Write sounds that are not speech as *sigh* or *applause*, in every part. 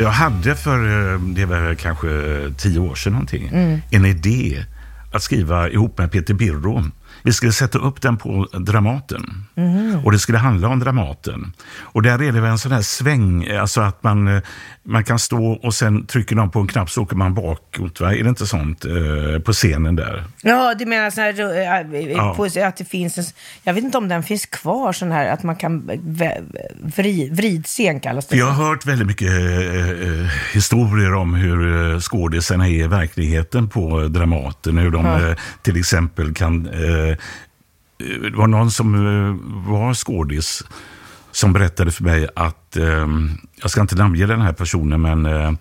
Jag hade för, eh, det var kanske tio år sedan någonting, Mm. en idé att skriva ihop med Peter Birro. Vi skulle sätta upp den på Dramaten. Mhm. Och det skulle handla om Dramaten. Och där är det väl en sån här sväng, alltså att man, eh, man kan stå och sen trycker någon på en knapp så åker man bakåt. Va? Är det inte sånt eh, på scenen där? Ja, du menar så här, äh, Ja. på, att det finns en, jag vet inte om den finns kvar, sån här att man kan, vrid, vridscen kallas det. För jag har hört väldigt mycket eh, eh, historier om hur eh, skådisarna är i verkligheten på Dramaten. Hur de Ja. eh, till exempel kan... Det var någon som eh, var skådis som berättade för mig att, ehm, jag ska inte namnge den här personen, men eh,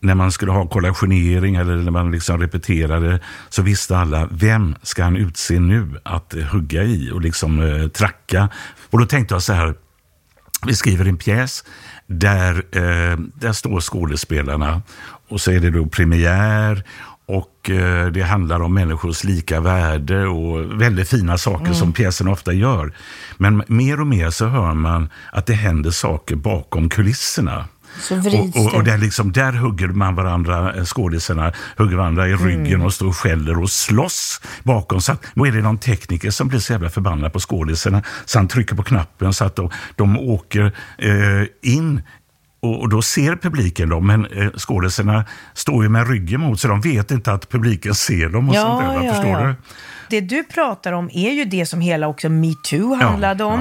när man skulle ha kollationering eller när man liksom repeterade så visste alla vem ska han utse nu att hugga i och liksom tracka. Och då tänkte jag så här, vi skriver en pjäs där, eh, där står skådespelarna och så är det då premiär och eh, det handlar om människors lika värde och väldigt fina saker Mm. som pjäsen ofta gör. Men mer och mer så hör man att det händer saker bakom kulisserna. Och, och, och där, liksom, där hugger man varandra, eh, skådisarna hugger varandra i ryggen Mm. och står och skäller och slåss bakom. Så att, är det någon tekniker som blir så jävla förbannad på skådisarna så han trycker på knappen så att de, de åker eh, in och, och då ser publiken dem, men eh, skådisarna står ju med ryggen mot så de vet inte att publiken ser dem och sånt där. va? Förstår du? Det du pratar om är ju det som hela också metoo handlade om.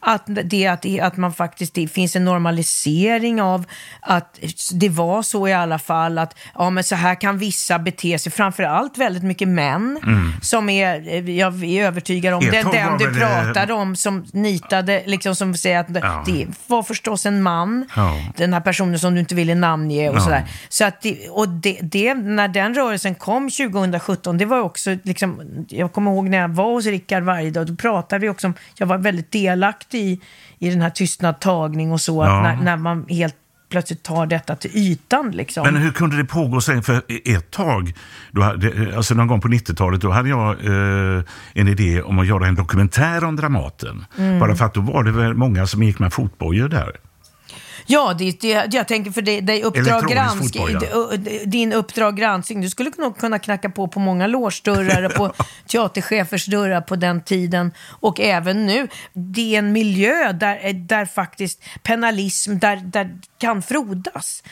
Att, det, att, att man faktiskt, det finns en normalisering av att det var så i alla fall att ja, men så här kan vissa bete sig, framförallt väldigt mycket män Mm. som är, jag är övertygad om, den, den du pratade om som nitade, liksom som säger att Ja. det var förstås en man, Ja. den här personen som du inte ville namnge och Ja. sådär. Så att det, och det, det, när den rörelsen kom 2017, det var också liksom, jag kommer ihåg när jag var hos Rickard varje dag, då pratade vi också om, jag var väldigt delaktig i, i den här tystnadtagning och så, Ja. när, när man helt plötsligt tar detta till ytan liksom. Men hur kunde det pågå länge? För ett tag, då hade, alltså någon gång på 90-talet, då hade jag eh, en idé om att göra en dokumentär om Dramaten. Mm. Bara för att då var det väl många som gick med fotbojor där. Ja, det, det, jag tänker för det, det uppdrag granskning, fotboja. d- din uppdrag granskning, du skulle nog kunna knacka på på många låsdörrar och på *laughs* teaterchefers dörrar på den tiden och även nu. Det är en miljö där, där faktiskt penalism, där, där kan frodas.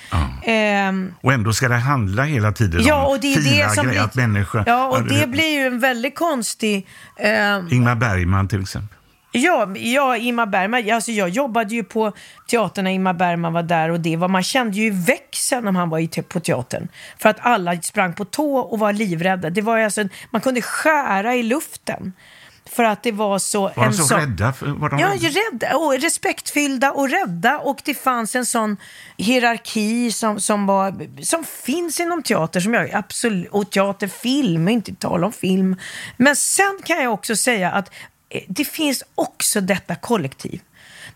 Ehm, Och ändå ska det handla hela tiden ja, om och det är fina det som grejer, att människor... Ja, och det blir ju en väldigt konstig... ehm, Ingmar Bergman till exempel. Ja, ja Ingmar Bergman. Alltså jag jobbade ju på teatern när Ingmar Bergman var där och det var, man kände ju växeln om han var på teatern. För att alla sprang på tå och var livrädda. Det var alltså, man kunde skära i luften. För att det var så... Var de så sån- rädda? Var de Ja, rädda? och respektfyllda och rädda och det fanns en sån hierarki som, som, var, som finns inom teater som jag absolut, och teaterfilm, inte tala om film. Men sen kan jag också säga att Eh, det finns också detta kollektiv.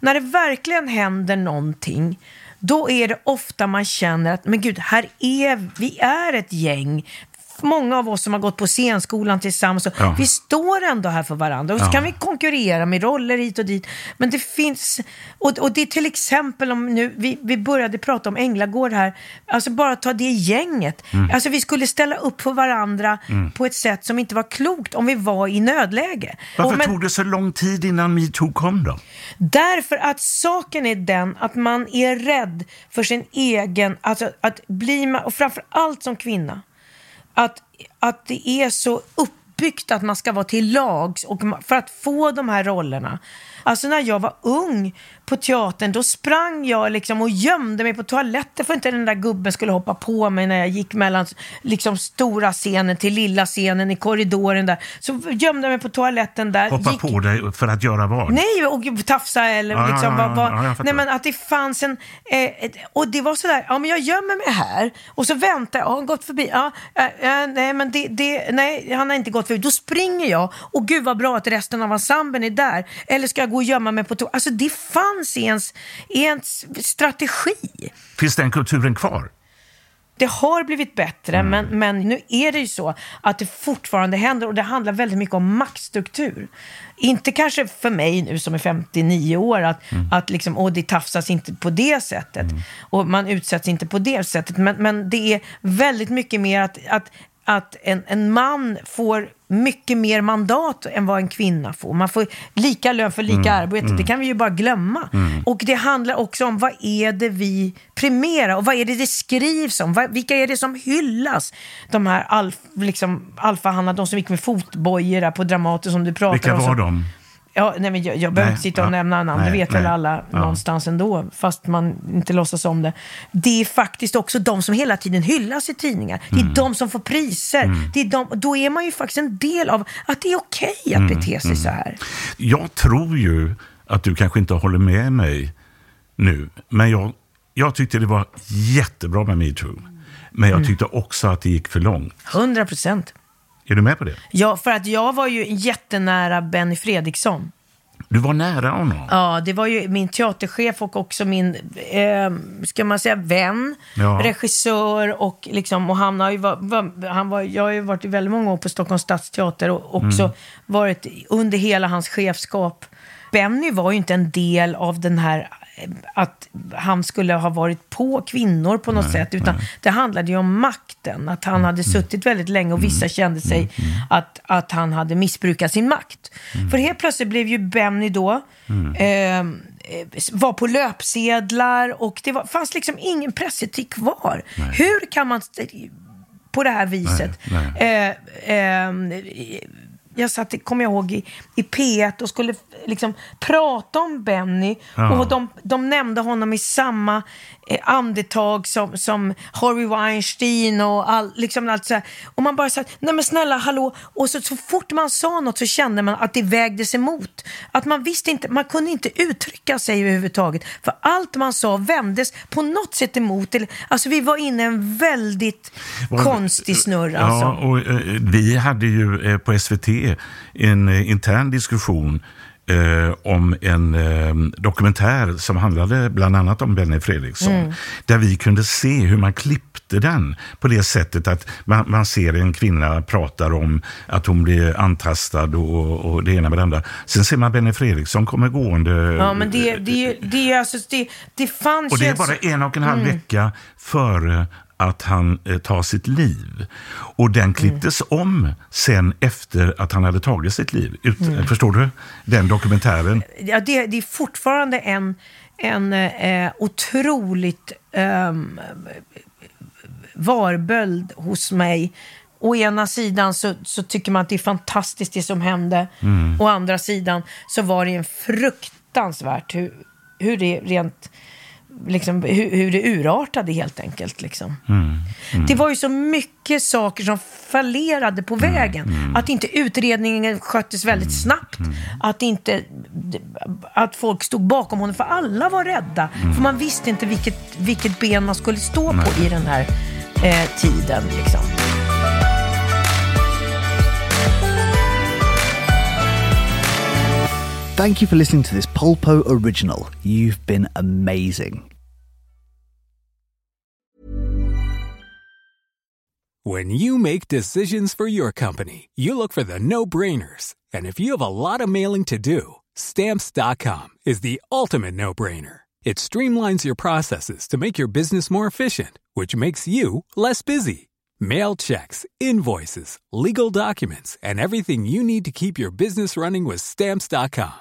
När det verkligen händer någonting då är det ofta man känner att men gud, här är vi är ett gäng många av oss som har gått på scenskolan tillsammans. Ja. Vi står ändå här för varandra och så Ja. kan vi konkurrera med roller hit och dit. Men det finns, och, och det är till exempel om nu, vi, vi började prata om Änglagård här, alltså bara ta det gänget. Mm. Alltså vi skulle ställa upp för varandra på ett sätt som inte var klokt om vi var i nödläge. Varför men- tog det så lång tid innan metoo kom då? Därför att saken är den att man är rädd för sin egen, alltså att bli, och framför allt som kvinna, att, att det är så upp uppbyggt att man ska vara till lags och för att få de här rollerna. Alltså när jag var ung på teatern, då sprang jag liksom och gömde mig på toaletten för att inte den där gubben skulle hoppa på mig när jag gick mellan liksom stora scenen till lilla scenen i korridoren där. Så gömde jag mig på toaletten där. Hoppa gick, på dig för att göra vad? Nej, och tafsa eller Ja, liksom ja, vad, vad, ja. Nej men att det fanns en, eh, och det var sådär, ja men jag gömmer mig här och så väntar jag, har han gått förbi? Ja, eh, eh, nej men det, det, nej han har inte gått förbi. Då springer jag och gud vad bra att resten av ensemblen är där. Eller ska jag gå och gömma mig på to- Alltså det fanns i ens, i ens strategi. Finns den kulturen kvar? Det har blivit bättre, men, men nu är det ju så att det fortfarande händer och det handlar väldigt mycket om maktstruktur. Inte kanske för mig nu som är 59 år att, att liksom, åh, det tafsas inte på det sättet och man utsätts inte på det sättet. Men, men det är väldigt mycket mer att, att, att en, en man får mycket mer mandat än vad en kvinna får. Man får lika lön för lika arbete. Det kan vi ju bara glömma. Och det handlar också om vad är det vi primerar och vad är det det skrivs om? Vilka är det som hyllas? De här alf, liksom, alfahannar, de som gick med fotbojor på Dramaten som du pratar Vilka om. var som- de? Ja, nej, men jag, jag behöver inte sitta och ja, nämna namn, det nej, vet väl nej, alla ja. någonstans ändå, fast man inte låtsas om det. Det är faktiskt också de som hela tiden hyllas i tidningar. Det är Mm. de som får priser. Det är de, då är man ju faktiskt en del av att det är okej Mm, att bete sig så här. Jag tror ju att du kanske inte håller med mig nu, men jag, jag tyckte det var jättebra med metoo. Men Mm. jag tyckte också att det gick för långt. 100 procent. Är du med på det? Ja, för att jag var ju jättenära Benny Fredriksson. Du var nära honom. Ja, det var ju min teaterchef och också min, eh, ska man säga, vän, Ja. regissör och liksom, och han har ju var, han var, jag har ju varit i väldigt många år på Stockholms stadsteater och också Mm. varit under hela hans chefskap. Benny var ju inte en del av den här att han skulle ha varit på kvinnor på något sätt, utan det handlade ju om makten. Att han hade suttit väldigt länge och vissa kände sig att, att han hade missbrukat sin makt. För helt plötsligt blev ju Benny då, eh, eh, var på löpsedlar och det var, fanns liksom ingen pressetik kvar. Hur kan man på det här viset. Nej, Eh, eh, jag satt, kommer jag ihåg, i, i P1 och skulle liksom prata om Benny. Ja. Och de, de nämnde honom i samma eh, andetag som, som Harvey Weinstein och all, liksom allt så här. Och man bara sa, nej men snälla, hallå. Och så, så fort man sa något så kände man att det vägdes emot. Att man visste inte, man kunde inte uttrycka sig överhuvudtaget. För allt man sa vändes på något sätt emot. Alltså vi var inne i en väldigt Var- konstig snurr alltså. Ja, och eh, vi hade ju eh, på SVT en eh, intern diskussion eh, om en eh, dokumentär som handlade bland annat om Benny Fredriksson. Mm. Där vi kunde se hur man klippte den på det sättet att man, man ser en kvinna pratar om att hon blir antastad och, och det ena med det andra. Sen ser man Benny Fredriksson kommer gående. Ja, men det, det, det, är alltså, det, det fanns Och det är bara en och en halv Mm. vecka före att han eh, tar sitt liv. Och den klipptes om sen efter att han hade tagit sitt liv. Ut, Mm. Förstår du? Den dokumentären. ja, det, det är fortfarande en, en eh, otroligt ehm, varböld hos mig. Å ena sidan så, så tycker man att det är fantastiskt det som hände. Å andra sidan så var det en fruktansvärt hur, hur det rent liksom, hur, hur det urartade helt enkelt. Liksom. Det var ju så mycket saker som fallerade på vägen. Att inte utredningen sköttes väldigt snabbt. Att inte att folk stod bakom honom, för alla var rädda. För man visste inte vilket, vilket ben man skulle stå på i den här eh, tiden. Liksom. Thank you for listening to this Polpo original. You've been amazing. When you make decisions for your company, you look for the no-brainers. And if you have a lot of mailing to do, stamps.com is the ultimate no-brainer. It streamlines your processes to make your business more efficient, which makes you less busy. Mail checks, invoices, legal documents, and everything you need to keep your business running with stamps.com.